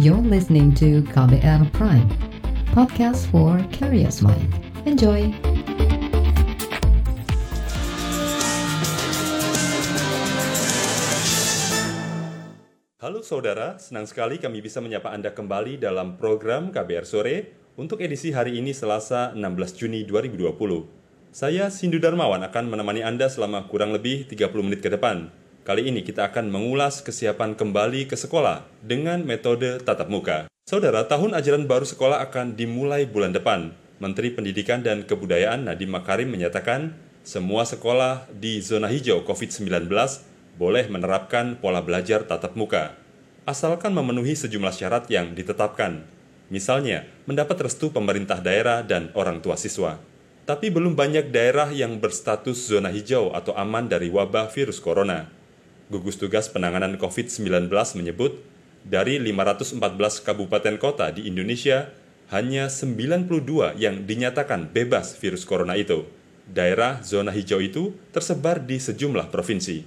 You're listening to KBR Prime, podcast for curious mind. Enjoy! Halo saudara, senang sekali kami bisa menyapa Anda kembali dalam program KBR Sore untuk edisi hari ini Selasa 16 Juni 2020. Saya Sindu Darmawan akan menemani Anda selama kurang lebih 30 menit ke depan. Kali ini kita akan mengulas kesiapan kembali ke sekolah dengan metode tatap muka. Saudara, tahun ajaran baru sekolah akan dimulai bulan depan. Menteri Pendidikan dan Kebudayaan Nadiem Makarim menyatakan semua sekolah di zona hijau COVID-19 boleh menerapkan pola belajar tatap muka, asalkan memenuhi sejumlah syarat yang ditetapkan. Misalnya, mendapat restu pemerintah daerah dan orang tua siswa. Tapi belum banyak daerah yang berstatus zona hijau atau aman dari wabah virus corona gugus tugas penanganan COVID-19 menyebut, dari 514 kabupaten kota di Indonesia, hanya 92 yang dinyatakan bebas virus corona itu. Daerah zona hijau itu tersebar di sejumlah provinsi.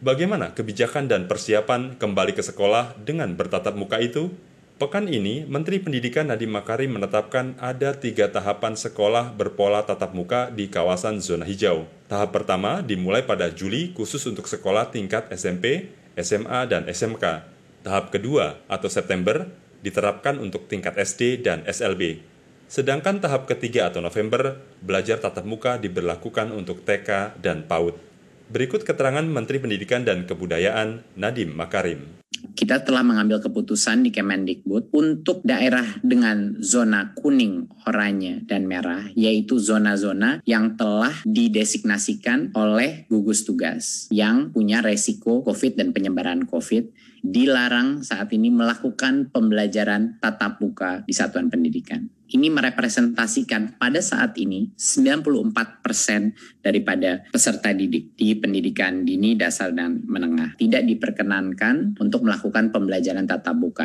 Bagaimana kebijakan dan persiapan kembali ke sekolah dengan bertatap muka itu? Pekan ini, Menteri Pendidikan Nadiem Makarim menetapkan ada tiga tahapan sekolah berpola tatap muka di kawasan zona hijau. Tahap pertama dimulai pada Juli khusus untuk sekolah tingkat SMP, SMA, dan SMK. Tahap kedua atau September diterapkan untuk tingkat SD dan SLB. Sedangkan tahap ketiga atau November, belajar tatap muka diberlakukan untuk TK dan PAUD. Berikut keterangan Menteri Pendidikan dan Kebudayaan Nadiem Makarim kita telah mengambil keputusan di Kemendikbud untuk daerah dengan zona kuning, oranye, dan merah, yaitu zona-zona yang telah didesignasikan oleh gugus tugas yang punya resiko COVID dan penyebaran COVID, dilarang saat ini melakukan pembelajaran tatap muka di satuan pendidikan ini merepresentasikan pada saat ini 94% daripada peserta didik di pendidikan dini, dasar, dan menengah tidak diperkenankan untuk melakukan pembelajaran tatap muka.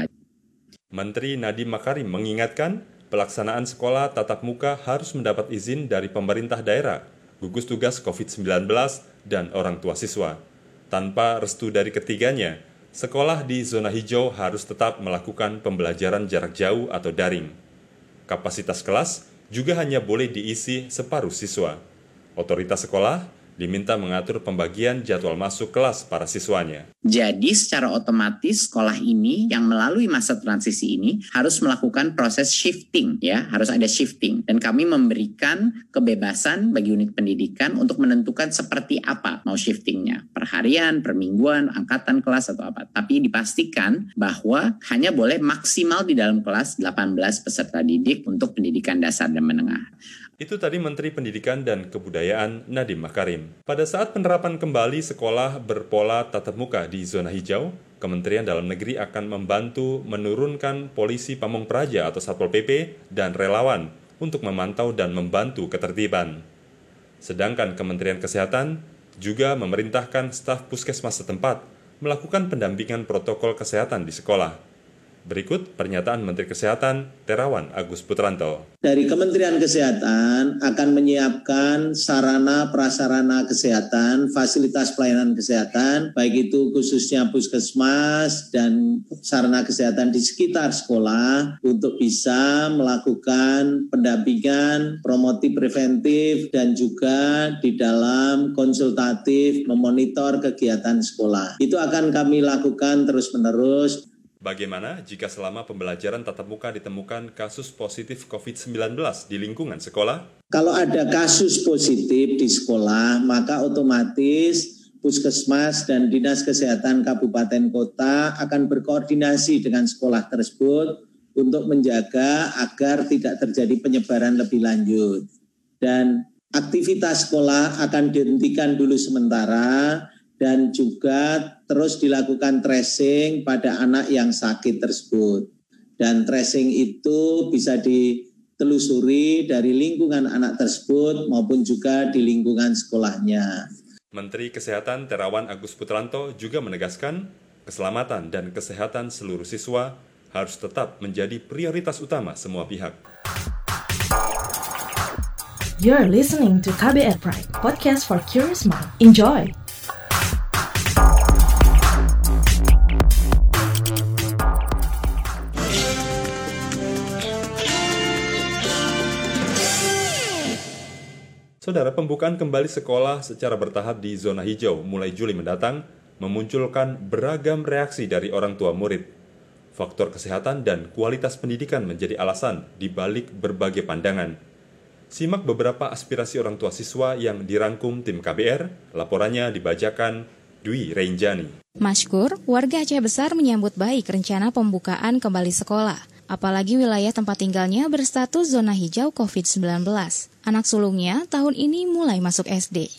Menteri Nadiem Makarim mengingatkan pelaksanaan sekolah tatap muka harus mendapat izin dari pemerintah daerah, gugus tugas COVID-19, dan orang tua siswa. Tanpa restu dari ketiganya, sekolah di zona hijau harus tetap melakukan pembelajaran jarak jauh atau daring. Kapasitas kelas juga hanya boleh diisi separuh siswa. Otoritas sekolah diminta mengatur pembagian jadwal masuk kelas para siswanya. Jadi secara otomatis sekolah ini yang melalui masa transisi ini harus melakukan proses shifting ya, harus ada shifting dan kami memberikan kebebasan bagi unit pendidikan untuk menentukan seperti apa mau shiftingnya, per harian, per mingguan, angkatan kelas atau apa. Tapi dipastikan bahwa hanya boleh maksimal di dalam kelas 18 peserta didik untuk pendidikan dasar dan menengah. Itu tadi Menteri Pendidikan dan Kebudayaan Nadiem Makarim. Pada saat penerapan kembali sekolah berpola tatap muka di zona hijau, Kementerian Dalam Negeri akan membantu menurunkan polisi pamong praja atau Satpol PP dan relawan untuk memantau dan membantu ketertiban. Sedangkan Kementerian Kesehatan juga memerintahkan staf puskesmas setempat melakukan pendampingan protokol kesehatan di sekolah. Berikut pernyataan Menteri Kesehatan Terawan Agus Putranto. Dari Kementerian Kesehatan akan menyiapkan sarana prasarana kesehatan, fasilitas pelayanan kesehatan, baik itu khususnya puskesmas dan sarana kesehatan di sekitar sekolah untuk bisa melakukan pendampingan, promotif preventif, dan juga di dalam konsultatif memonitor kegiatan sekolah. Itu akan kami lakukan terus-menerus Bagaimana jika selama pembelajaran tatap muka ditemukan kasus positif COVID-19 di lingkungan sekolah? Kalau ada kasus positif di sekolah, maka otomatis puskesmas dan dinas kesehatan kabupaten kota akan berkoordinasi dengan sekolah tersebut untuk menjaga agar tidak terjadi penyebaran lebih lanjut. Dan aktivitas sekolah akan dihentikan dulu sementara dan juga terus dilakukan tracing pada anak yang sakit tersebut. Dan tracing itu bisa ditelusuri dari lingkungan anak tersebut maupun juga di lingkungan sekolahnya. Menteri Kesehatan Terawan Agus Putranto juga menegaskan keselamatan dan kesehatan seluruh siswa harus tetap menjadi prioritas utama semua pihak. You're listening to KBR Pride, podcast for curious mind. Enjoy! Saudara, pembukaan kembali sekolah secara bertahap di zona hijau mulai Juli mendatang memunculkan beragam reaksi dari orang tua murid. Faktor kesehatan dan kualitas pendidikan menjadi alasan di balik berbagai pandangan. Simak beberapa aspirasi orang tua siswa yang dirangkum tim KBR, laporannya dibacakan Dwi Renjani. Maskur, warga Aceh Besar menyambut baik rencana pembukaan kembali sekolah. Apalagi wilayah tempat tinggalnya berstatus zona hijau COVID-19. Anak sulungnya tahun ini mulai masuk SD.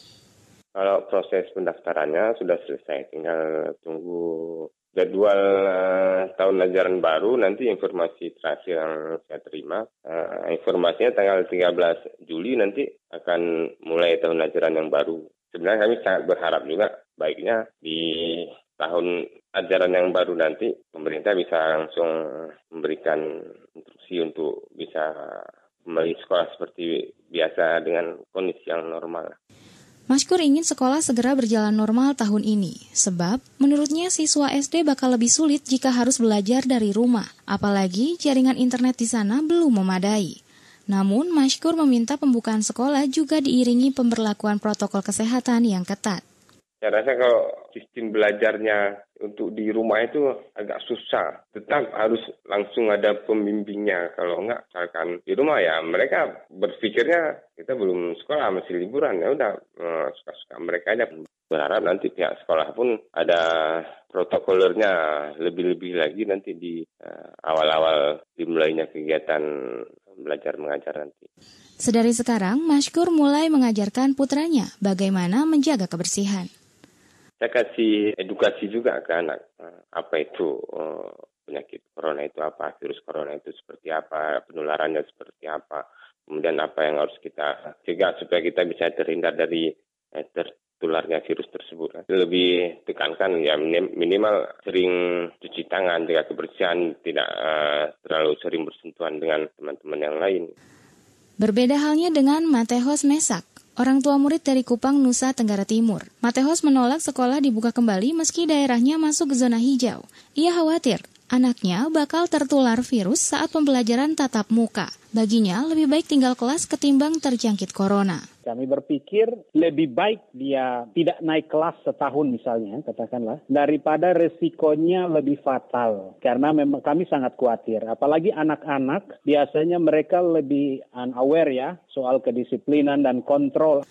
Kalau proses pendaftarannya sudah selesai, tinggal tunggu jadwal uh, tahun ajaran baru. Nanti informasi terakhir yang saya terima, uh, informasinya tanggal 13 Juli nanti akan mulai tahun ajaran yang baru. Sebenarnya kami sangat berharap juga baiknya di tahun ajaran yang baru nanti pemerintah bisa langsung memberikan instruksi untuk bisa kembali sekolah seperti biasa dengan kondisi yang normal. Maskur ingin sekolah segera berjalan normal tahun ini, sebab menurutnya siswa SD bakal lebih sulit jika harus belajar dari rumah, apalagi jaringan internet di sana belum memadai. Namun, Maskur meminta pembukaan sekolah juga diiringi pemberlakuan protokol kesehatan yang ketat. Saya rasa kalau sistem belajarnya untuk di rumah itu agak susah. Tetap harus langsung ada pembimbingnya. Kalau enggak, misalkan di rumah ya mereka berpikirnya kita belum sekolah, masih liburan. Ya udah, eh, suka-suka mereka aja. Berharap nanti pihak sekolah pun ada protokolernya lebih-lebih lagi nanti di eh, awal-awal dimulainya kegiatan belajar mengajar nanti. Sedari sekarang, Mashkur mulai mengajarkan putranya bagaimana menjaga kebersihan saya kasih edukasi juga ke anak eh, apa itu uh, penyakit corona itu apa, virus corona itu seperti apa, penularannya seperti apa, kemudian apa yang harus kita cegah supaya kita bisa terhindar dari eh, tertularnya virus tersebut. Lebih tekankan ya minimal sering cuci tangan, jaga kebersihan, tidak terlalu sering bersentuhan dengan teman-teman yang lain. Berbeda halnya dengan Matehos Mesak, Orang tua murid dari Kupang, Nusa Tenggara Timur. Matehos menolak sekolah dibuka kembali meski daerahnya masuk ke zona hijau. Ia khawatir anaknya bakal tertular virus saat pembelajaran tatap muka. Baginya, lebih baik tinggal kelas ketimbang terjangkit corona. Kami berpikir lebih baik dia tidak naik kelas setahun misalnya, katakanlah, daripada resikonya lebih fatal. Karena memang kami sangat khawatir. Apalagi anak-anak, biasanya mereka lebih unaware ya soal kedisiplinan dan kontrol.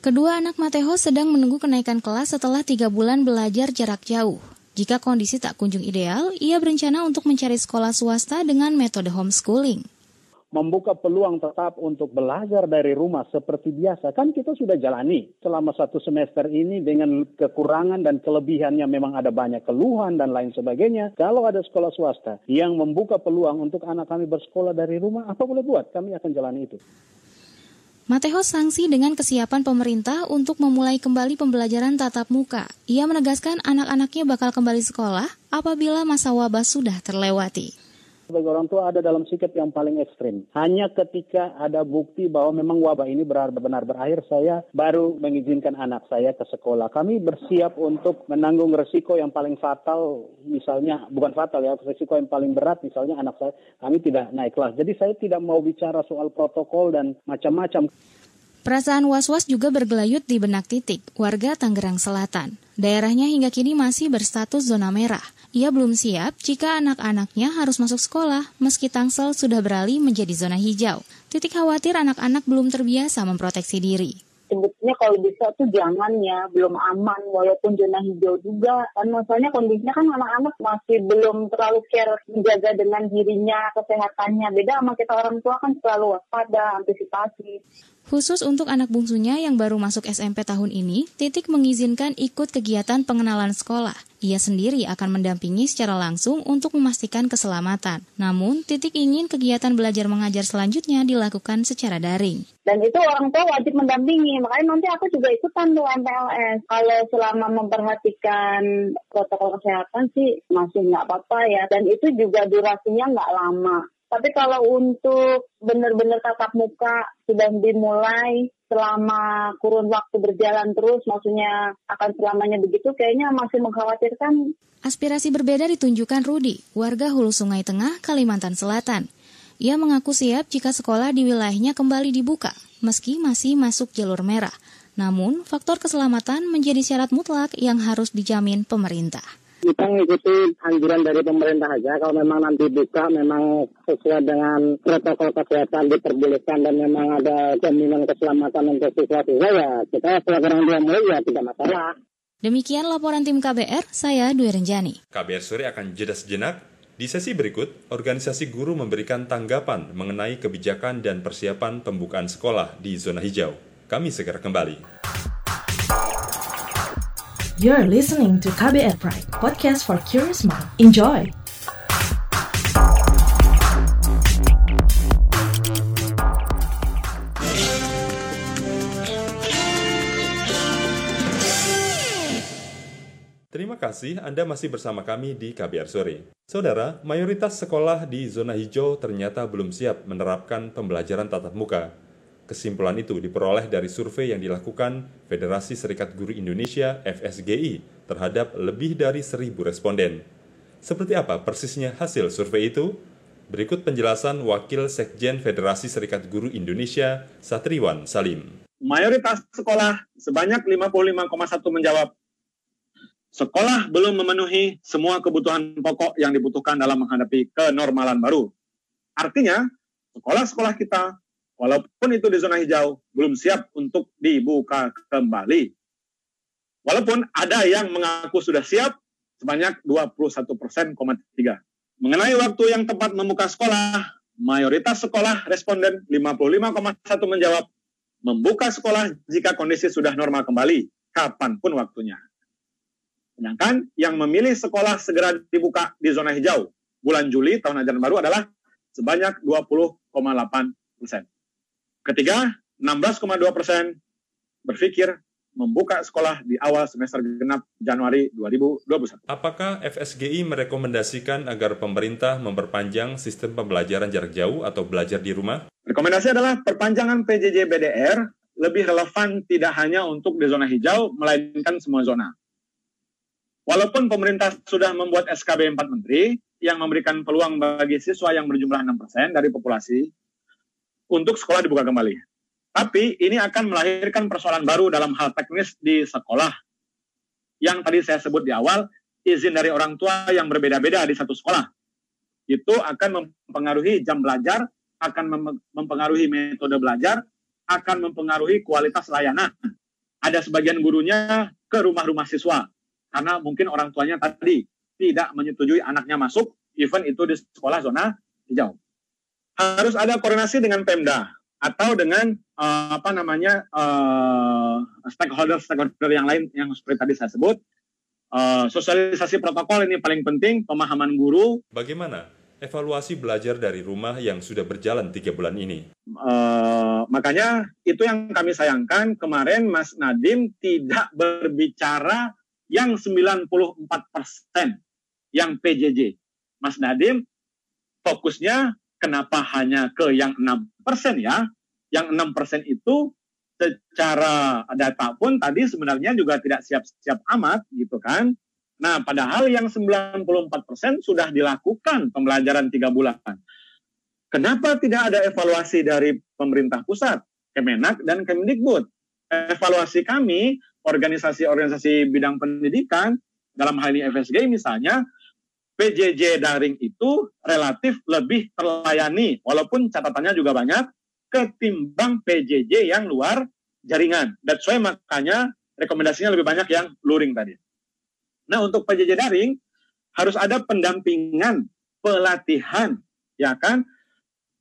Kedua anak Mateho sedang menunggu kenaikan kelas setelah tiga bulan belajar jarak jauh. Jika kondisi tak kunjung ideal, ia berencana untuk mencari sekolah swasta dengan metode homeschooling membuka peluang tetap untuk belajar dari rumah seperti biasa. Kan kita sudah jalani selama satu semester ini dengan kekurangan dan kelebihannya memang ada banyak keluhan dan lain sebagainya. Kalau ada sekolah swasta yang membuka peluang untuk anak kami bersekolah dari rumah, apa boleh buat? Kami akan jalani itu. Mateo sanksi dengan kesiapan pemerintah untuk memulai kembali pembelajaran tatap muka. Ia menegaskan anak-anaknya bakal kembali sekolah apabila masa wabah sudah terlewati sebagai orang tua ada dalam sikap yang paling ekstrim. Hanya ketika ada bukti bahwa memang wabah ini benar-benar berakhir, saya baru mengizinkan anak saya ke sekolah. Kami bersiap untuk menanggung resiko yang paling fatal, misalnya bukan fatal ya, resiko yang paling berat, misalnya anak saya, kami tidak naik kelas. Jadi saya tidak mau bicara soal protokol dan macam-macam. Perasaan was-was juga bergelayut di benak titik, warga Tangerang Selatan. Daerahnya hingga kini masih berstatus zona merah. Ia belum siap jika anak-anaknya harus masuk sekolah, meski Tangsel sudah beralih menjadi zona hijau. Titik khawatir anak-anak belum terbiasa memproteksi diri sebetulnya kalau bisa tuh jangan ya belum aman walaupun zona hijau juga kan maksudnya kondisinya kan anak-anak masih belum terlalu care menjaga dengan dirinya kesehatannya beda sama kita orang tua kan selalu waspada antisipasi Khusus untuk anak bungsunya yang baru masuk SMP tahun ini, Titik mengizinkan ikut kegiatan pengenalan sekolah. Ia sendiri akan mendampingi secara langsung untuk memastikan keselamatan. Namun, Titik ingin kegiatan belajar mengajar selanjutnya dilakukan secara daring. Dan itu orang tua wajib mendampingi, makanya nanti aku juga ikutan tuh MPLS. Kalau selama memperhatikan protokol kesehatan sih masih nggak apa-apa ya. Dan itu juga durasinya nggak lama. Tapi kalau untuk benar-benar tatap muka sudah dimulai selama kurun waktu berjalan terus, maksudnya akan selamanya begitu, kayaknya masih mengkhawatirkan. Aspirasi berbeda ditunjukkan Rudi, warga Hulu Sungai Tengah, Kalimantan Selatan. Ia mengaku siap jika sekolah di wilayahnya kembali dibuka, meski masih masuk jalur merah. Namun, faktor keselamatan menjadi syarat mutlak yang harus dijamin pemerintah kita mengikuti anjuran dari pemerintah aja. Kalau memang nanti buka, memang sesuai dengan protokol kesehatan diperbolehkan dan memang ada jaminan keselamatan untuk siswa-siswa ya kita sebagai orang tua murid ya tidak masalah. Demikian laporan tim KBR, saya Dwi Renjani. KBR sore akan jeda sejenak. Di sesi berikut, organisasi guru memberikan tanggapan mengenai kebijakan dan persiapan pembukaan sekolah di zona hijau. Kami segera kembali. You're listening to KBR Pride, podcast for curious mind. Enjoy! Terima kasih Anda masih bersama kami di KBR Sore. Saudara, mayoritas sekolah di zona hijau ternyata belum siap menerapkan pembelajaran tatap muka Kesimpulan itu diperoleh dari survei yang dilakukan Federasi Serikat Guru Indonesia FSGI terhadap lebih dari seribu responden. Seperti apa persisnya hasil survei itu? Berikut penjelasan Wakil Sekjen Federasi Serikat Guru Indonesia, Satriwan Salim. Mayoritas sekolah sebanyak 55,1 menjawab sekolah belum memenuhi semua kebutuhan pokok yang dibutuhkan dalam menghadapi kenormalan baru. Artinya, sekolah-sekolah kita walaupun itu di zona hijau, belum siap untuk dibuka kembali. Walaupun ada yang mengaku sudah siap, sebanyak 21 persen, Mengenai waktu yang tepat membuka sekolah, mayoritas sekolah responden 55,1 menjawab membuka sekolah jika kondisi sudah normal kembali, kapan pun waktunya. Sedangkan yang memilih sekolah segera dibuka di zona hijau bulan Juli tahun ajaran baru adalah sebanyak 20,8 persen. Ketiga, 16,2 persen berpikir membuka sekolah di awal semester genap Januari 2021. Apakah FSGI merekomendasikan agar pemerintah memperpanjang sistem pembelajaran jarak jauh atau belajar di rumah? Rekomendasi adalah perpanjangan PJJ BDR lebih relevan tidak hanya untuk di zona hijau, melainkan semua zona. Walaupun pemerintah sudah membuat SKB 4 Menteri yang memberikan peluang bagi siswa yang berjumlah 6% dari populasi, untuk sekolah dibuka kembali. Tapi ini akan melahirkan persoalan baru dalam hal teknis di sekolah. Yang tadi saya sebut di awal, izin dari orang tua yang berbeda-beda di satu sekolah. Itu akan mempengaruhi jam belajar, akan mempengaruhi metode belajar, akan mempengaruhi kualitas layanan. Ada sebagian gurunya ke rumah-rumah siswa, karena mungkin orang tuanya tadi tidak menyetujui anaknya masuk, even itu di sekolah zona hijau harus ada koordinasi dengan Pemda atau dengan uh, apa namanya uh, stakeholder stakeholder yang lain yang seperti tadi saya sebut. Uh, sosialisasi protokol ini paling penting pemahaman guru. Bagaimana evaluasi belajar dari rumah yang sudah berjalan tiga bulan ini? Uh, makanya itu yang kami sayangkan kemarin Mas Nadim tidak berbicara yang 94 persen yang PJJ Mas Nadim fokusnya Kenapa hanya ke yang 6% ya? Yang 6% itu secara data pun tadi sebenarnya juga tidak siap-siap amat gitu kan. Nah, padahal yang 94% sudah dilakukan pembelajaran tiga bulan. Kenapa tidak ada evaluasi dari pemerintah pusat, Kemenak dan Kemdikbud? Evaluasi kami, organisasi-organisasi bidang pendidikan, dalam hal ini FSG misalnya, PJJ daring itu relatif lebih terlayani, walaupun catatannya juga banyak, ketimbang PJJ yang luar jaringan. That's why makanya rekomendasinya lebih banyak yang luring tadi. Nah untuk PJJ daring harus ada pendampingan, pelatihan, ya kan?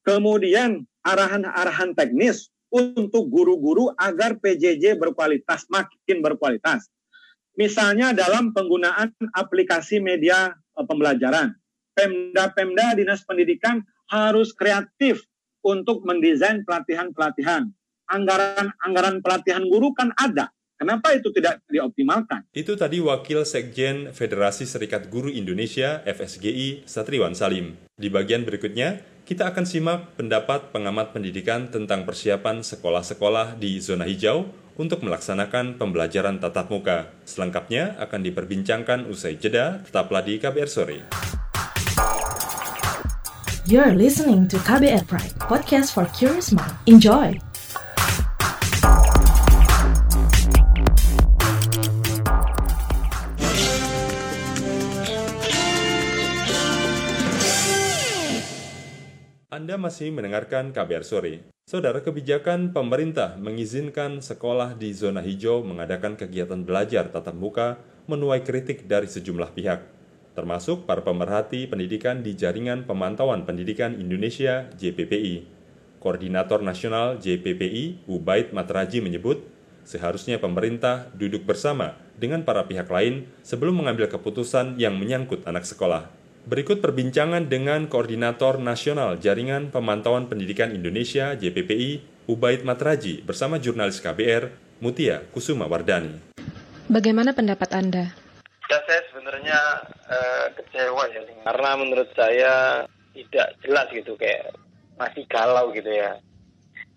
Kemudian arahan-arahan teknis untuk guru-guru agar PJJ berkualitas, makin berkualitas. Misalnya dalam penggunaan aplikasi media pembelajaran. Pemda-pemda dinas pendidikan harus kreatif untuk mendesain pelatihan-pelatihan. Anggaran-anggaran pelatihan guru kan ada. Kenapa itu tidak dioptimalkan? Itu tadi Wakil Sekjen Federasi Serikat Guru Indonesia FSGI Satriwan Salim. Di bagian berikutnya, kita akan simak pendapat pengamat pendidikan tentang persiapan sekolah-sekolah di zona hijau untuk melaksanakan pembelajaran tatap muka. Selengkapnya akan diperbincangkan usai jeda, tetaplah di KBR Sore. You're listening to KBR Pride, podcast for curious mind. Enjoy! Masih mendengarkan KBR Sore. Saudara, kebijakan pemerintah mengizinkan sekolah di zona hijau mengadakan kegiatan belajar tatap muka menuai kritik dari sejumlah pihak, termasuk para pemerhati pendidikan di Jaringan Pemantauan Pendidikan Indonesia JPPI. Koordinator Nasional JPPI, Ubaid Matraji menyebut, seharusnya pemerintah duduk bersama dengan para pihak lain sebelum mengambil keputusan yang menyangkut anak sekolah. Berikut perbincangan dengan Koordinator Nasional Jaringan Pemantauan Pendidikan Indonesia JPPI, Ubaid Matraji bersama jurnalis KBR, Mutia Kusuma Wardani. Bagaimana pendapat Anda? Ya saya sebenarnya uh, kecewa ya, karena menurut saya tidak jelas gitu kayak masih galau gitu ya.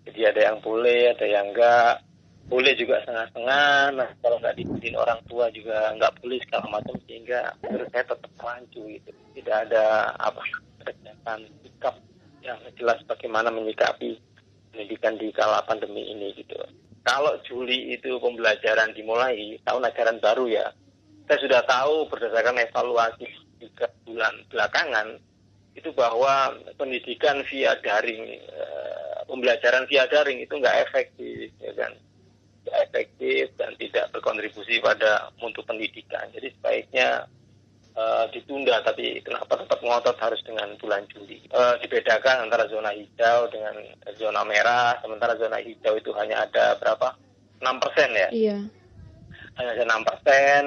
Jadi ada yang boleh, ada yang enggak boleh juga setengah-setengah. Nah, kalau nggak diikutin orang tua juga nggak boleh segala macam sehingga menurut saya tetap rancu gitu. Tidak ada apa kegiatan sikap yang jelas bagaimana menyikapi pendidikan di kala pandemi ini gitu. Kalau Juli itu pembelajaran dimulai tahun ajaran baru ya, saya sudah tahu berdasarkan evaluasi tiga bulan belakangan itu bahwa pendidikan via daring, eh, pembelajaran via daring itu nggak efektif, ya kan? tidak efektif dan tidak berkontribusi pada mutu pendidikan. Jadi sebaiknya uh, ditunda, tapi kenapa tetap ngotot harus dengan bulan Juli? Uh, dibedakan antara zona hijau dengan zona merah, sementara zona hijau itu hanya ada berapa? 6 persen ya? Iya. Hanya ada 6 persen.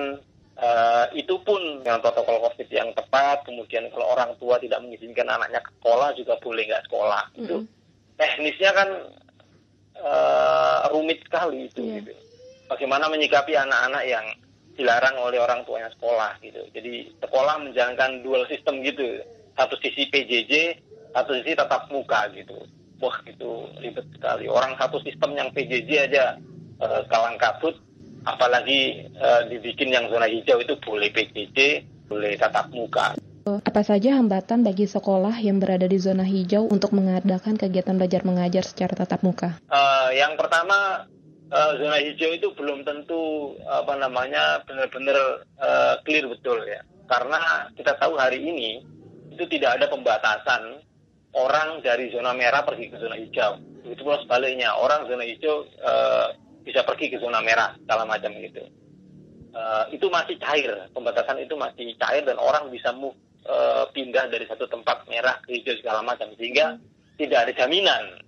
Uh, itu pun dengan protokol COVID yang tepat, kemudian kalau orang tua tidak mengizinkan anaknya ke sekolah juga boleh nggak sekolah. Mm -hmm. Itu teknisnya kan uh, rumit sekali itu yeah. gitu. Bagaimana menyikapi anak-anak yang dilarang oleh orang tuanya sekolah gitu. Jadi sekolah menjalankan dual sistem gitu. Satu sisi PJJ, satu sisi tatap muka gitu. Wah itu ribet sekali. Orang satu sistem yang PJJ aja uh, kalang kabut, apalagi uh, dibikin yang zona hijau itu boleh PJJ, boleh tatap muka. Apa saja hambatan bagi sekolah yang berada di zona hijau untuk mengadakan kegiatan belajar mengajar secara tatap muka? Uh, yang pertama, uh, zona hijau itu belum tentu apa namanya benar-benar uh, clear betul ya. Karena kita tahu hari ini itu tidak ada pembatasan orang dari zona merah pergi ke zona hijau. Itu pula sebaliknya, orang zona hijau uh, bisa pergi ke zona merah, segala macam gitu. Uh, itu masih cair, pembatasan itu masih cair dan orang bisa move uh, pindah dari satu tempat merah ke hijau segala macam sehingga tidak ada jaminan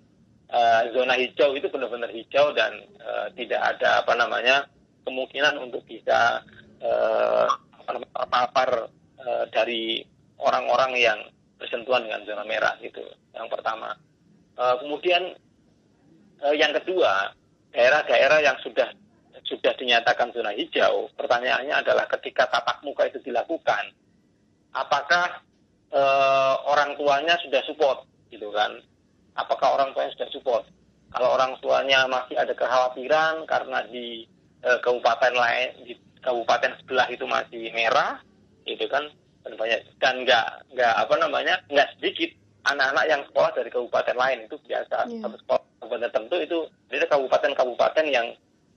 uh, zona hijau itu benar-benar hijau dan uh, tidak ada apa namanya kemungkinan untuk bisa uh, terpapar uh, dari orang-orang yang bersentuhan dengan zona merah gitu yang pertama. Uh, kemudian uh, yang kedua daerah-daerah yang sudah sudah dinyatakan zona hijau pertanyaannya adalah ketika tatap muka itu dilakukan apakah uh, orang tuanya sudah support gitu kan apakah orang tuanya sudah support? Kalau orang tuanya masih ada kekhawatiran karena di uh, kabupaten lain di kabupaten sebelah itu masih merah itu kan? Dan banyak dan nggak nggak apa namanya nggak sedikit anak-anak yang sekolah dari kabupaten lain itu biasa. Yeah. satu sekolah kabupaten tertentu itu ada kabupaten-kabupaten yang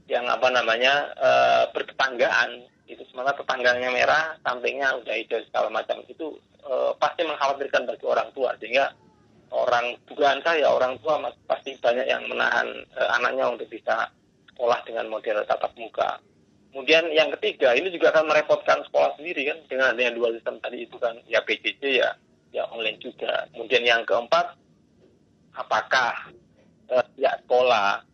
yang apa namanya uh, bertetanggaan. Itu sementara tetangganya merah, sampingnya udah hijau segala macam. Itu e, pasti mengkhawatirkan bagi orang tua. Sehingga orang dugaan saya orang tua pasti banyak yang menahan e, anaknya untuk bisa sekolah dengan model tatap muka. Kemudian yang ketiga ini juga akan merepotkan sekolah sendiri kan dengan adanya dua sistem tadi itu kan ya PJJ ya ya online juga. Kemudian yang keempat apakah e, ya sekolah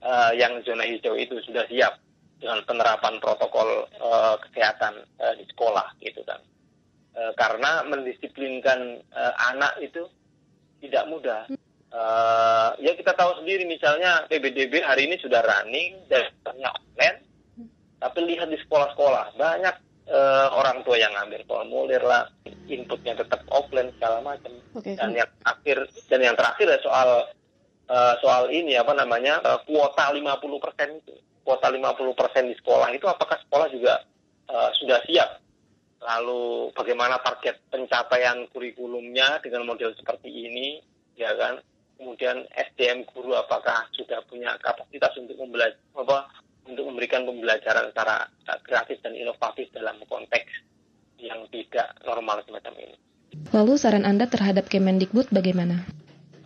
e, yang zona hijau itu sudah siap dengan penerapan protokol uh, kesehatan uh, di sekolah gitu kan uh, karena mendisiplinkan uh, anak itu tidak mudah. Uh, ya kita tahu sendiri misalnya PBDB hari ini sudah running dan banyak online tapi lihat di sekolah-sekolah banyak uh, orang tua yang ngambil formulir lah inputnya tetap offline segala macam. Okay, dan yang akhir dan yang terakhir ya soal uh, soal ini apa namanya uh, kuota 50% itu. Kuota 50% di sekolah itu apakah sekolah juga uh, sudah siap lalu bagaimana target pencapaian kurikulumnya dengan model seperti ini, ya kan? Kemudian SDM guru apakah sudah punya kapasitas untuk membelajar apa untuk memberikan pembelajaran secara kreatif dan inovatif dalam konteks yang tidak normal semacam ini. Lalu saran Anda terhadap Kemendikbud bagaimana?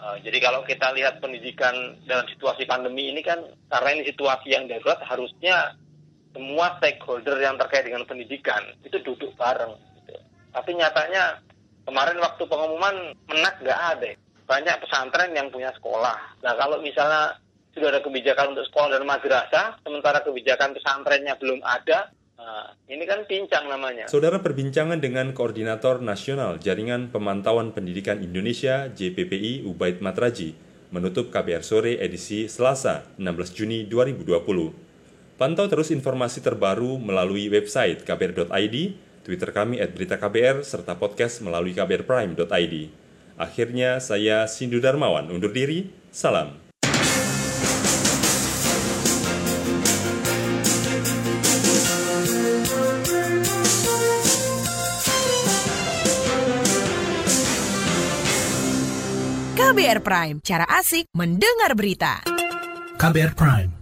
Uh, jadi kalau kita lihat pendidikan dalam situasi pandemi ini kan karena ini situasi yang darurat harusnya semua stakeholder yang terkait dengan pendidikan itu duduk bareng. Gitu. Tapi nyatanya kemarin waktu pengumuman menak nggak ada. Banyak pesantren yang punya sekolah. Nah kalau misalnya sudah ada kebijakan untuk sekolah dan madrasah, sementara kebijakan pesantrennya belum ada, Nah, ini kan pincang namanya. Saudara perbincangan dengan Koordinator Nasional Jaringan Pemantauan Pendidikan Indonesia JPPI Ubaid Matraji menutup KBR Sore edisi Selasa 16 Juni 2020. Pantau terus informasi terbaru melalui website kbr.id, Twitter kami at berita KBR, serta podcast melalui kbrprime.id. Akhirnya saya Sindu Darmawan undur diri, salam. KBR Prime, cara asik mendengar berita. KBR Prime,